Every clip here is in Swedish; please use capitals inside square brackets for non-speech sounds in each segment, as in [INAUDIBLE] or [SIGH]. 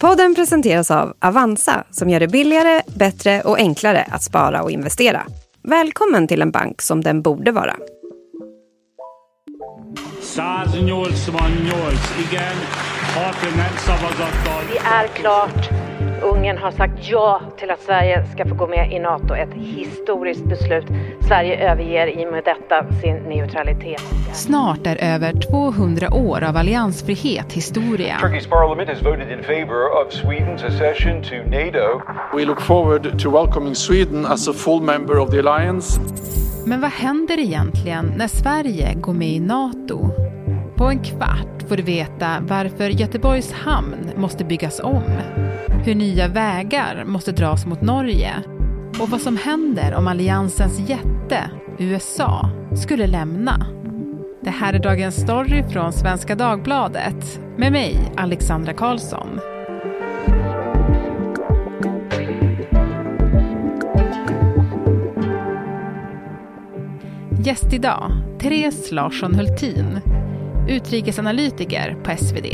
Podden presenteras av Avanza som gör det billigare, bättre och enklare att spara och investera. Välkommen till en bank som den borde vara. Det är klart. Ungern har sagt ja till att Sverige ska få gå med i Nato. Ett historiskt beslut. Sverige överger i och med detta sin neutralitet. Snart är över 200 år av alliansfrihet historia. Turkey's parliament has voted in favor of Sweden's accession to NATO. We look forward to welcoming Sweden as a full member of the alliance. Men vad händer egentligen när Sverige går med i Nato? På en kvart får du veta varför Göteborgs hamn måste byggas om, hur nya vägar måste dras mot Norge och vad som händer om alliansens jätte, USA, skulle lämna. Det här är dagens story från Svenska Dagbladet med mig, Alexandra Karlsson. Gäst idag, Therese Larsson Hultin, utrikesanalytiker på SvD.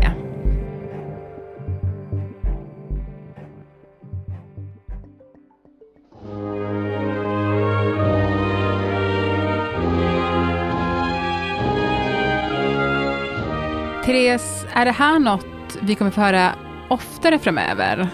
Therese, är det här något vi kommer få höra oftare framöver?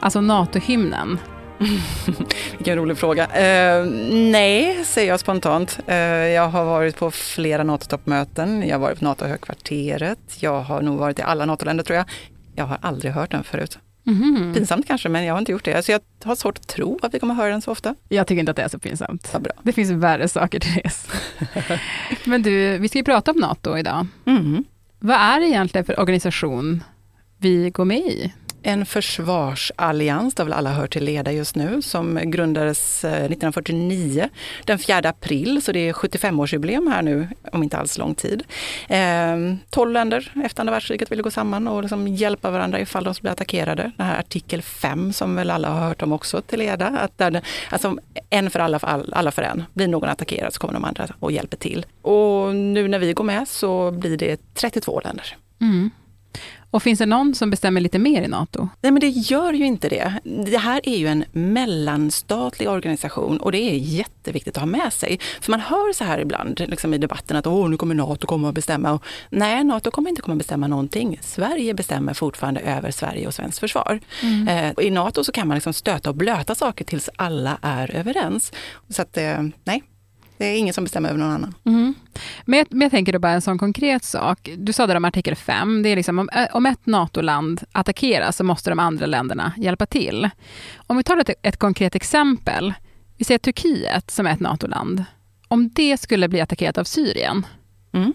Alltså NATO-hymnen. [LAUGHS] Vilken rolig fråga. Eh, nej, säger jag spontant. Eh, jag har varit på flera NATO-toppmöten. Jag har varit på NATO-högkvarteret. Jag har nog varit i alla NATO-länder tror jag. Jag har aldrig hört den förut. Mm. Pinsamt kanske, men jag har inte gjort det. Alltså jag har svårt att tro att vi kommer höra den så ofta. Jag tycker inte att det är så pinsamt. Ja, bra. Det finns värre saker, Therese. [LAUGHS] men du, vi ska ju prata om NATO idag. Mm. Vad är det egentligen för organisation vi går med i? En försvarsallians, det har väl alla hört till leda just nu, som grundades eh, 1949 den 4 april, så det är 75-årsjubileum här nu om inte alls lång tid. Eh, 12 länder efter andra världskriget ville gå samman och liksom hjälpa varandra ifall de skulle bli attackerade. Den här artikel 5 som väl alla har hört om också till leda, att där, alltså en för alla, för alla, alla för en. Blir någon attackerad så kommer de andra och hjälper till. Och nu när vi går med så blir det 32 länder. Mm. Och finns det någon som bestämmer lite mer i NATO? Nej men det gör ju inte det. Det här är ju en mellanstatlig organisation och det är jätteviktigt att ha med sig. För man hör så här ibland liksom i debatten att Åh, nu kommer NATO komma och bestämma. Och, nej, NATO kommer inte komma att bestämma någonting. Sverige bestämmer fortfarande över Sverige och svenskt försvar. Mm. Eh, I NATO så kan man liksom stöta och blöta saker tills alla är överens. Så att, eh, nej, det är ingen som bestämmer över någon annan. Mm. Men, jag, men jag tänker då bara en sån konkret sak. Du sa där om artikel 5, det är liksom om, om ett NATO-land attackeras så måste de andra länderna hjälpa till. Om vi tar ett, ett konkret exempel. Vi ser Turkiet som är ett NATO-land. Om det skulle bli attackerat av Syrien, mm.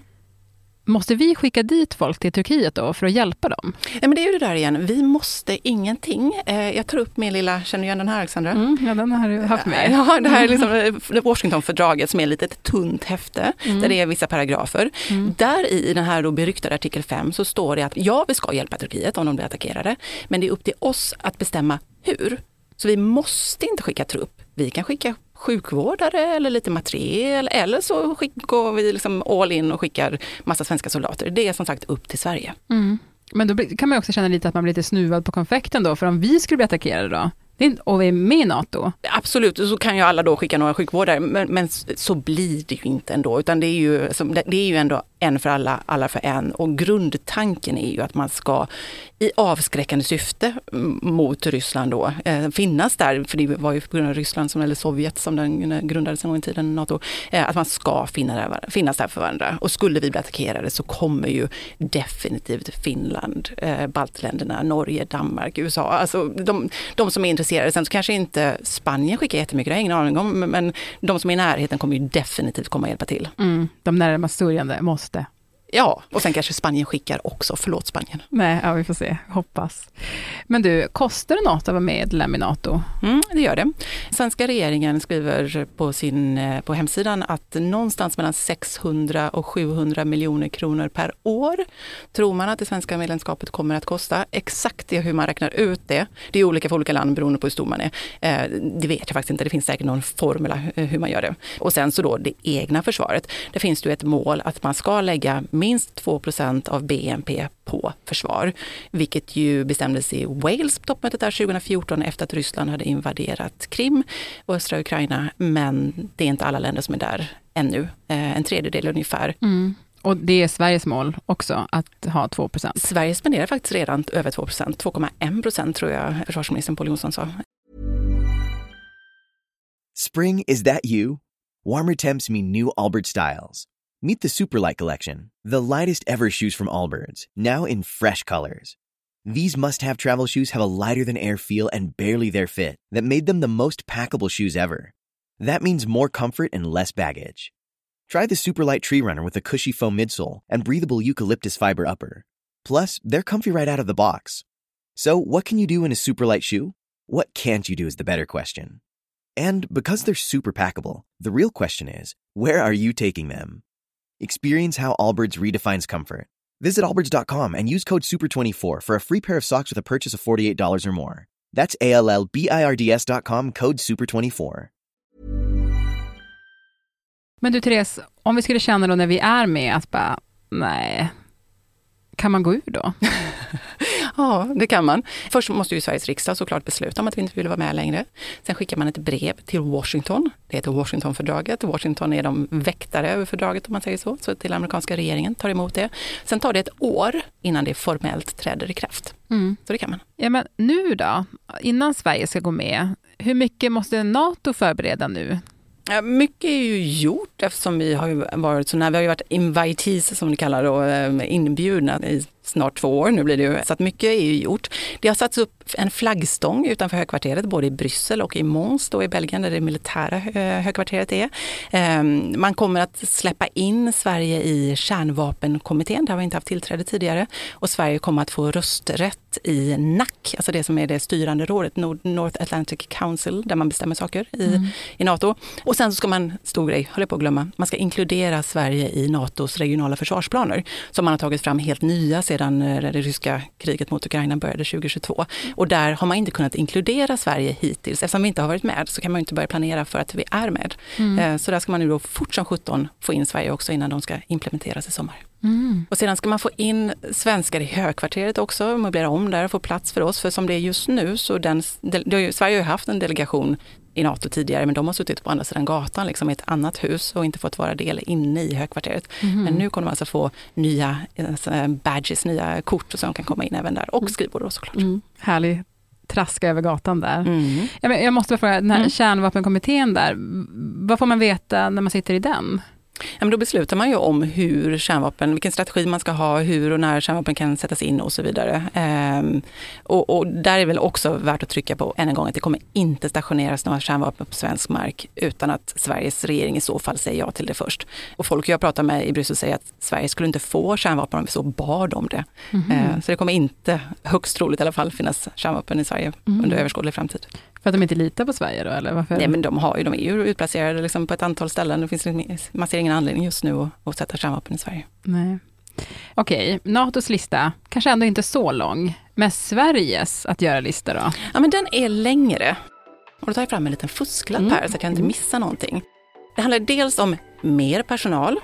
Måste vi skicka dit folk till Turkiet då för att hjälpa dem? Ja, men det är ju det där igen, vi måste ingenting. Eh, jag tar upp min lilla, känner du igen den här Alexandra? Mm, ja, den har du haft med. Ja, det här är liksom eh, Washingtonfördraget som är lite ett tunt häfte, mm. där det är vissa paragrafer. Mm. Där i den här då beryktade artikel 5 så står det att ja, vi ska hjälpa Turkiet om de blir attackerade, men det är upp till oss att bestämma hur. Så vi måste inte skicka trupp. Vi kan skicka sjukvårdare eller lite materiel eller så går vi liksom all in och skickar massa svenska soldater. Det är som sagt upp till Sverige. Mm. Men då kan man också känna lite att man blir lite snuvad på konfekten då, för om vi skulle bli attackerade då, och vi är med i NATO? Absolut, så kan ju alla då skicka några sjukvårdare, men, men så blir det ju inte ändå, utan det är ju, det är ju ändå en för alla, alla för en. Och grundtanken är ju att man ska i avskräckande syfte mot Ryssland då eh, finnas där, för det var ju på grund av Ryssland, som, eller Sovjet som den eh, grundades en gång i tiden, NATO, eh, att man ska finna där, finnas där för varandra. Och skulle vi bli attackerade så kommer ju definitivt Finland, eh, baltländerna, Norge, Danmark, USA, alltså de, de som är intresserade. Sen så kanske inte Spanien skickar jättemycket, det har jag ingen aning om, men de som är i närheten kommer ju definitivt komma och hjälpa till. Mm, de närmast sörjande måste Ja, och sen kanske Spanien skickar också. Förlåt Spanien. Nej, ja, vi får se. Hoppas. Men du, kostar det något att vara medlem i NATO? Mm, det gör det. Svenska regeringen skriver på, sin, eh, på hemsidan att någonstans mellan 600 och 700 miljoner kronor per år tror man att det svenska medlemskapet kommer att kosta. Exakt det, hur man räknar ut det, det är olika för olika land beroende på hur stor man är. Eh, det vet jag faktiskt inte. Det finns säkert någon formel hur man gör det. Och sen så då det egna försvaret. Det finns ju ett mål att man ska lägga minst 2% av BNP på försvar, vilket ju bestämdes i Wales på toppmötet där 2014 efter att Ryssland hade invaderat Krim och östra Ukraina. Men det är inte alla länder som är där ännu, eh, en tredjedel ungefär. Mm. Och det är Sveriges mål också, att ha 2% Sverige spenderar faktiskt redan över 2% 2,1 procent tror jag försvarsministern Pål Jonsson sa. Spring, is that you? Warmer temps mean new Allbirds styles. Meet the Superlight Collection, the lightest ever shoes from Allbirds, now in fresh colors. These must have travel shoes have a lighter than air feel and barely their fit that made them the most packable shoes ever. That means more comfort and less baggage. Try the Superlight Tree Runner with a cushy foam midsole and breathable eucalyptus fiber upper. Plus, they're comfy right out of the box. So, what can you do in a superlight shoe? What can't you do is the better question. And because they're super packable, the real question is where are you taking them? Experience how Allbirds redefines comfort. Visit allbirds.com and use code SUPER24 for a free pair of socks with a purchase of $48 or more. That's A L L B I R D S.com code SUPER24. Men du Therese, om vi skulle känna då när vi är med att bara, nej, kan man gå ur då? [LAUGHS] Ja, det kan man. Först måste ju Sveriges riksdag såklart besluta om att vi inte vill vara med längre. Sen skickar man ett brev till Washington. Det heter Washingtonfördraget. Washington är de väktare över fördraget om man säger så. Så till amerikanska regeringen tar emot det. Sen tar det ett år innan det formellt träder i kraft. Mm. Så det kan man. Ja, men nu då? Innan Sverige ska gå med, hur mycket måste NATO förbereda nu? Mycket är ju gjort eftersom vi har varit så när vi har varit invitees som det kallar det, eh, inbjudna i snart två år nu blir det ju, så att mycket är ju gjort. Det har satts upp en flaggstång utanför högkvarteret, både i Bryssel och i Mons då i Belgien, där det militära högkvarteret är. Ehm, man kommer att släppa in Sverige i kärnvapenkommittén, där har vi inte haft tillträde tidigare. Och Sverige kommer att få rösträtt i NAC, alltså det som är det styrande rådet, North Atlantic Council, där man bestämmer saker i, mm. i NATO. Och sen så ska man, stor grej, håller på att glömma, man ska inkludera Sverige i NATOs regionala försvarsplaner, som man har tagit fram helt nya sedan eh, det ryska kriget mot Ukraina började 2022. Och där har man inte kunnat inkludera Sverige hittills. Eftersom vi inte har varit med så kan man inte börja planera för att vi är med. Mm. Eh, så där ska man nu då fort som 17 få in Sverige också innan de ska implementeras i sommar. Mm. Och sedan ska man få in svenskar i högkvarteret också, möblera om där och få plats för oss. För som det är just nu så den, Sverige har ju haft en delegation i NATO tidigare, men de har suttit på andra sidan gatan liksom, i ett annat hus och inte fått vara del inne i högkvarteret. Mm. Men nu kommer de alltså få nya alltså, badges, nya kort så de kan komma in även där och mm. skrivbord såklart. Mm. Härlig traska över gatan där. Mm. Jag, jag måste fråga, den här mm. kärnvapenkommittén där, vad får man veta när man sitter i den? Men då beslutar man ju om hur kärnvapen, vilken strategi man ska ha, hur och när kärnvapen kan sättas in och så vidare. Ehm, och, och, där är väl också värt att trycka på än en gång att det kommer inte stationeras några kärnvapen på svensk mark utan att Sveriges regering i så fall säger ja till det först. Och folk jag pratar med i Bryssel säger att Sverige skulle inte få kärnvapen om vi så bad om det. Mm -hmm. ehm, så det kommer inte, högst troligt i alla fall, finnas kärnvapen i Sverige mm. under överskådlig framtid. För att de inte litar på Sverige då, eller varför? Nej men de, har ju, de är ju utplacerade liksom på ett antal ställen. Det finns, man ser ingen anledning just nu att, att sätta kärnvapen i Sverige. Nej. Okej, NATOs lista kanske ändå inte så lång, men Sveriges att göra-lista då? Ja men den är längre. Och då tar jag fram en liten fusklapp mm. här så att jag inte mm. missar någonting. Det handlar dels om mer personal,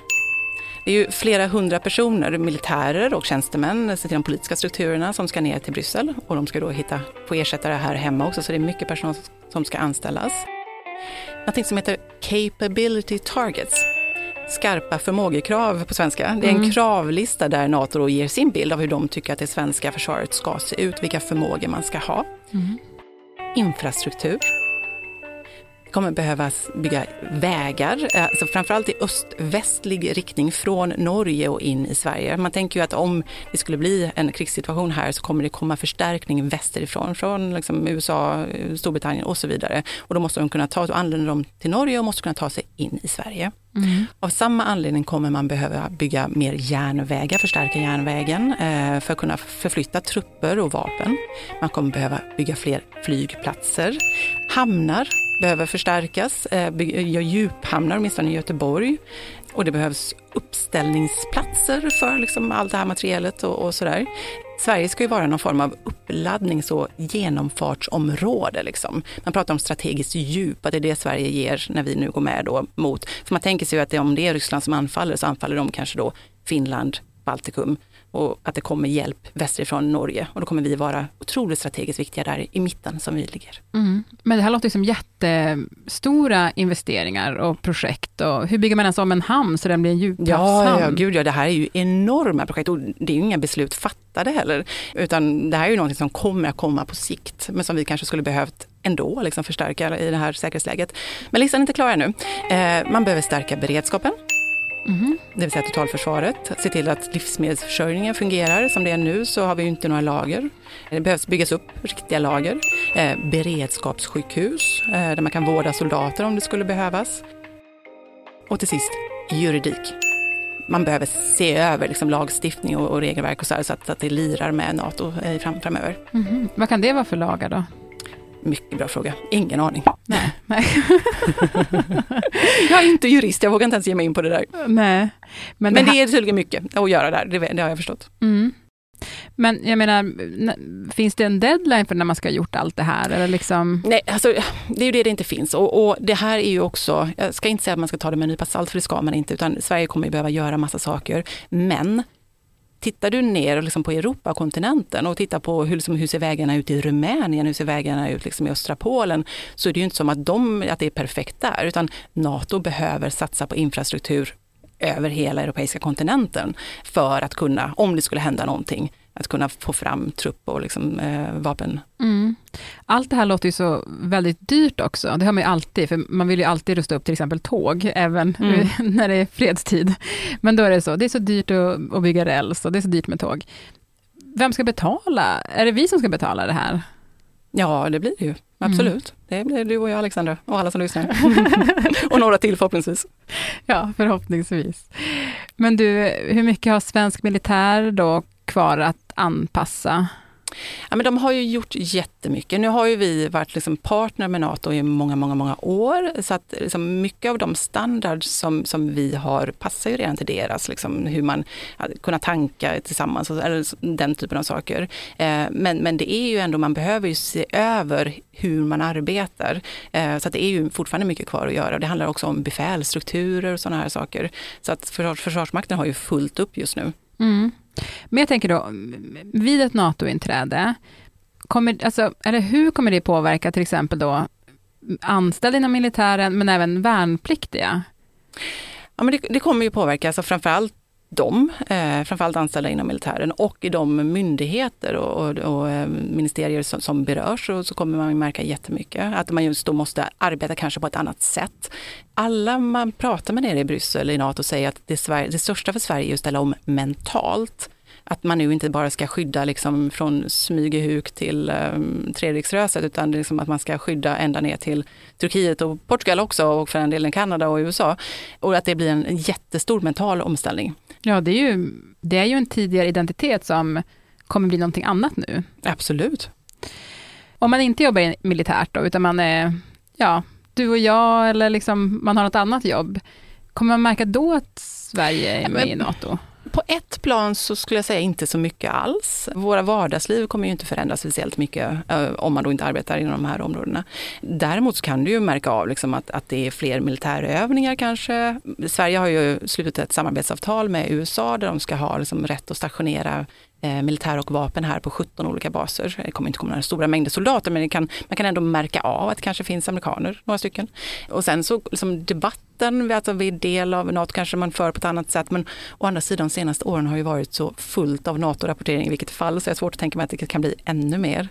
det är ju flera hundra personer, militärer och tjänstemän, till de politiska strukturerna som ska ner till Bryssel och de ska då hitta på ersättare här hemma också, så det är mycket personal som ska anställas. Någonting som heter Capability Targets, skarpa förmågekrav på svenska. Det är en mm. kravlista där NATO ger sin bild av hur de tycker att det svenska försvaret ska se ut, vilka förmågor man ska ha. Mm. Infrastruktur det kommer behövas bygga vägar, alltså framförallt i öst-västlig riktning från Norge och in i Sverige. Man tänker ju att om det skulle bli en krigssituation här så kommer det komma förstärkning västerifrån, från liksom USA, Storbritannien och så vidare. Och då måste de kunna ta, anländer de till Norge och måste kunna ta sig in i Sverige. Mm. Av samma anledning kommer man behöva bygga mer järnvägar, förstärka järnvägen eh, för att kunna förflytta trupper och vapen. Man kommer behöva bygga fler flygplatser. Hamnar behöver förstärkas, eh, eh, gör djuphamnar, åtminstone i Göteborg. Och det behövs uppställningsplatser för liksom allt det här materialet och, och sådär. Sverige ska ju vara någon form av uppladdnings och genomfartsområde. Liksom. Man pratar om strategiskt djup, att det är det Sverige ger när vi nu går med då mot... För man tänker sig ju att om det är Ryssland som anfaller så anfaller de kanske då Finland, Baltikum, och att det kommer hjälp västerifrån Norge. Och då kommer vi vara otroligt strategiskt viktiga där i mitten som vi ligger. Mm. Men det här låter som jättestora investeringar och projekt. Och hur bygger man ens om en hamn så den blir en djuphavshamn? Ja, ja, gud ja, det här är ju enorma projekt och det är ju inga beslut fattade heller. Utan det här är ju något som kommer att komma på sikt, men som vi kanske skulle behövt ändå liksom förstärka i det här säkerhetsläget. Men listan är inte klar ännu. Eh, man behöver stärka beredskapen. Mm. Det vill säga totalförsvaret. Se till att livsmedelsförsörjningen fungerar. Som det är nu så har vi ju inte några lager. Det behövs byggas upp riktiga lager. Eh, beredskapssjukhus eh, där man kan vårda soldater om det skulle behövas. Och till sist juridik. Man behöver se över liksom, lagstiftning och, och regelverk och så, här, så att, att, det lirar med NATO eh, fram, framöver. Mm. Vad kan det vara för lagar då? Mycket bra fråga. Ingen aning. Nej. Nej. [LAUGHS] jag är inte jurist, jag vågar inte ens ge mig in på det där. Nej. Men, det, Men det är tydligen mycket att göra där, det, det har jag förstått. Mm. Men jag menar, finns det en deadline för när man ska ha gjort allt det här? Eller liksom? Nej, alltså, det är ju det det inte finns. Och, och, det här är ju också, jag ska inte säga att man ska ta det med en nypa salt, för det ska man inte, utan Sverige kommer ju behöva göra massa saker. Men Tittar du ner liksom på Europa, kontinenten och tittar på hur, liksom, hur ser vägarna ut i Rumänien, hur ser vägarna ut liksom i östra Polen, så är det ju inte som att, de, att det är perfekt där, utan NATO behöver satsa på infrastruktur över hela europeiska kontinenten för att kunna, om det skulle hända någonting, att kunna få fram trupp och liksom, eh, vapen. Mm. Allt det här låter ju så väldigt dyrt också. Det har man ju alltid, för man vill ju alltid rusta upp till exempel tåg, även mm. [LAUGHS] när det är fredstid. Men då är det så, det är så dyrt att, att bygga räls och det är så dyrt med tåg. Vem ska betala? Är det vi som ska betala det här? Ja, det blir det ju. Absolut. Mm. Det blir du och jag, Alexandra, och alla som lyssnar. [LAUGHS] och några till förhoppningsvis. Ja, förhoppningsvis. Men du, hur mycket har svensk militär då kvar att anpassa? Ja, men de har ju gjort jättemycket. Nu har ju vi varit liksom partner med NATO i många, många, många år. Så att liksom mycket av de standards som, som vi har passar ju redan till deras. Liksom hur man kunna tanka tillsammans, eller den typen av saker. Eh, men, men det är ju ändå, man behöver ju se över hur man arbetar. Eh, så att det är ju fortfarande mycket kvar att göra. Det handlar också om befälsstrukturer och sådana här saker. Så att Försvarsmakten har ju fullt upp just nu. Mm. Men jag tänker då, vid ett NATO-inträde, kommer, alltså, eller hur kommer det påverka till exempel då anställda inom militären, men även värnpliktiga? Ja, men det, det kommer ju påverka, alltså framförallt dem, eh, framförallt anställda inom militären och i de myndigheter och, och, och eh, ministerier som, som berörs Och så kommer man märka jättemycket att man just då måste arbeta kanske på ett annat sätt. Alla man pratar med nere i Bryssel i NATO säger att det, Sverige, det största för Sverige är att ställa om mentalt att man nu inte bara ska skydda liksom från Smygehuk till um, Treriksröset utan liksom att man ska skydda ända ner till Turkiet och Portugal också och för en delen Kanada och USA. Och att det blir en jättestor mental omställning. Ja, det är ju, det är ju en tidigare identitet som kommer bli någonting annat nu. Absolut. Om man inte jobbar militärt då, utan man är, ja, du och jag eller liksom man har något annat jobb, kommer man märka då att Sverige är med i NATO? På ett plan så skulle jag säga inte så mycket alls. Våra vardagsliv kommer ju inte förändras speciellt mycket eh, om man då inte arbetar inom de här områdena. Däremot så kan du ju märka av liksom att, att det är fler militärövningar kanske. Sverige har ju slutit ett samarbetsavtal med USA där de ska ha liksom rätt att stationera Eh, militär och vapen här på 17 olika baser. Det kommer inte komma några stora mängder soldater men kan, man kan ändå märka av att det kanske finns amerikaner, några stycken. Och sen så liksom debatten, alltså är del av NATO kanske man för på ett annat sätt men å andra sidan de senaste åren har ju varit så fullt av NATO-rapportering i vilket fall så jag har svårt att tänka mig att det kan bli ännu mer.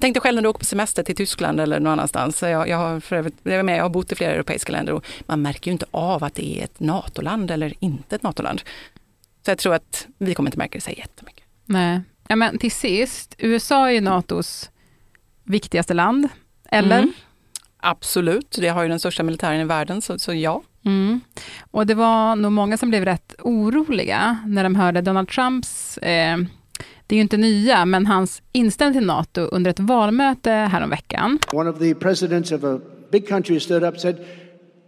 Tänk dig själv när du åker på semester till Tyskland eller någon annanstans. Jag, jag har för övrigt, jag, med, jag har bott i flera europeiska länder och man märker ju inte av att det är ett NATO-land eller inte ett NATO-land. Så jag tror att vi kommer inte märka det så jättemycket. Nej, ja, men till sist, USA är ju NATOs viktigaste land, eller? Mm. Absolut, det har ju den största militären i världen, så, så ja. Mm. Och det var nog många som blev rätt oroliga när de hörde Donald Trumps, eh, det är ju inte nya, men hans inställning till NATO under ett valmöte häromveckan. One of the presidents of a big country stood up and said,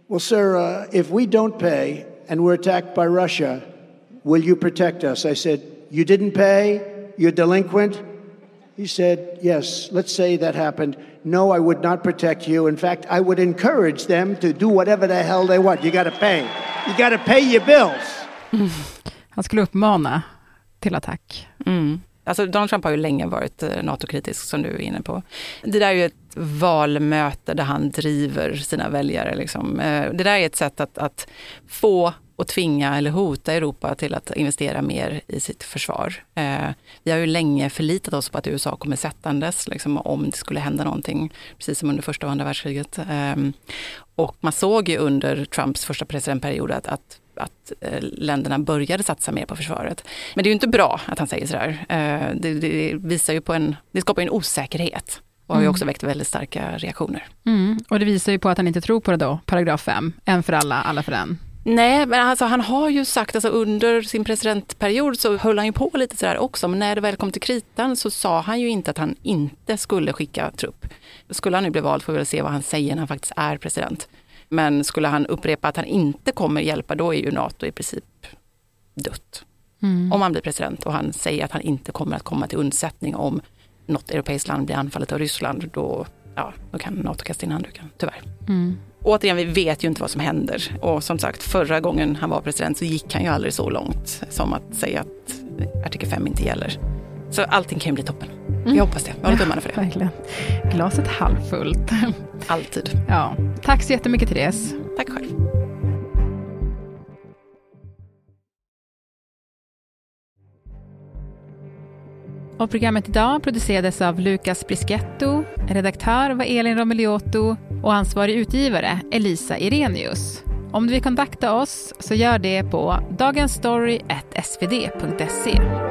well sir, uh, if we don't pay and we're attacked by Russia, Will you protect us? I said, You didn't pay? You're delinquent? He said, Yes, let's say that happened. No, I would not protect you. In fact, I would encourage them to do whatever the hell they want. You got to pay. You got to pay your bills. [LAUGHS] Han skulle uppmana till attack. Mm. Alltså Donald Trump har ju länge varit eh, NATO-kritisk som du är inne på. Det där är ju ett valmöte där han driver sina väljare. Liksom. Eh, det där är ett sätt att, att få och tvinga eller hota Europa till att investera mer i sitt försvar. Eh, vi har ju länge förlitat oss på att USA kommer sättandes liksom, om det skulle hända någonting, precis som under första och andra världskriget. Eh, och man såg ju under Trumps första presidentperiod att, att att eh, länderna började satsa mer på försvaret. Men det är ju inte bra att han säger sådär. Eh, det, det visar ju på en, det skapar en osäkerhet och har ju mm. också väckt väldigt starka reaktioner. Mm. Och det visar ju på att han inte tror på det då, paragraf 5, en för alla, alla för en. Nej, men alltså, han har ju sagt, alltså, under sin presidentperiod så höll han ju på lite sådär också, men när det väl kom till kritan så sa han ju inte att han inte skulle skicka trupp. Skulle han nu bli vald får vi väl se vad han säger när han faktiskt är president. Men skulle han upprepa att han inte kommer hjälpa, då är ju NATO i princip dött. Mm. Om han blir president och han säger att han inte kommer att komma till undsättning om något europeiskt land blir anfallet av Ryssland, då, ja, då kan NATO kasta in handduken, tyvärr. Mm. Återigen, vi vet ju inte vad som händer. Och som sagt, förra gången han var president så gick han ju aldrig så långt som att säga att artikel 5 inte gäller. Så allting kan ju bli toppen. Mm. Jag hoppas det. Jag håller tummarna för det. Verkligen. Glaset halvfullt. [LAUGHS] Alltid. Ja. Tack så jättemycket Therese. Tack själv. Och programmet idag producerades av Lukas Brisketto, redaktör var Elin Romeliotto och ansvarig utgivare Elisa Irenius. Om du vill kontakta oss så gör det på dagensstory.svd.se.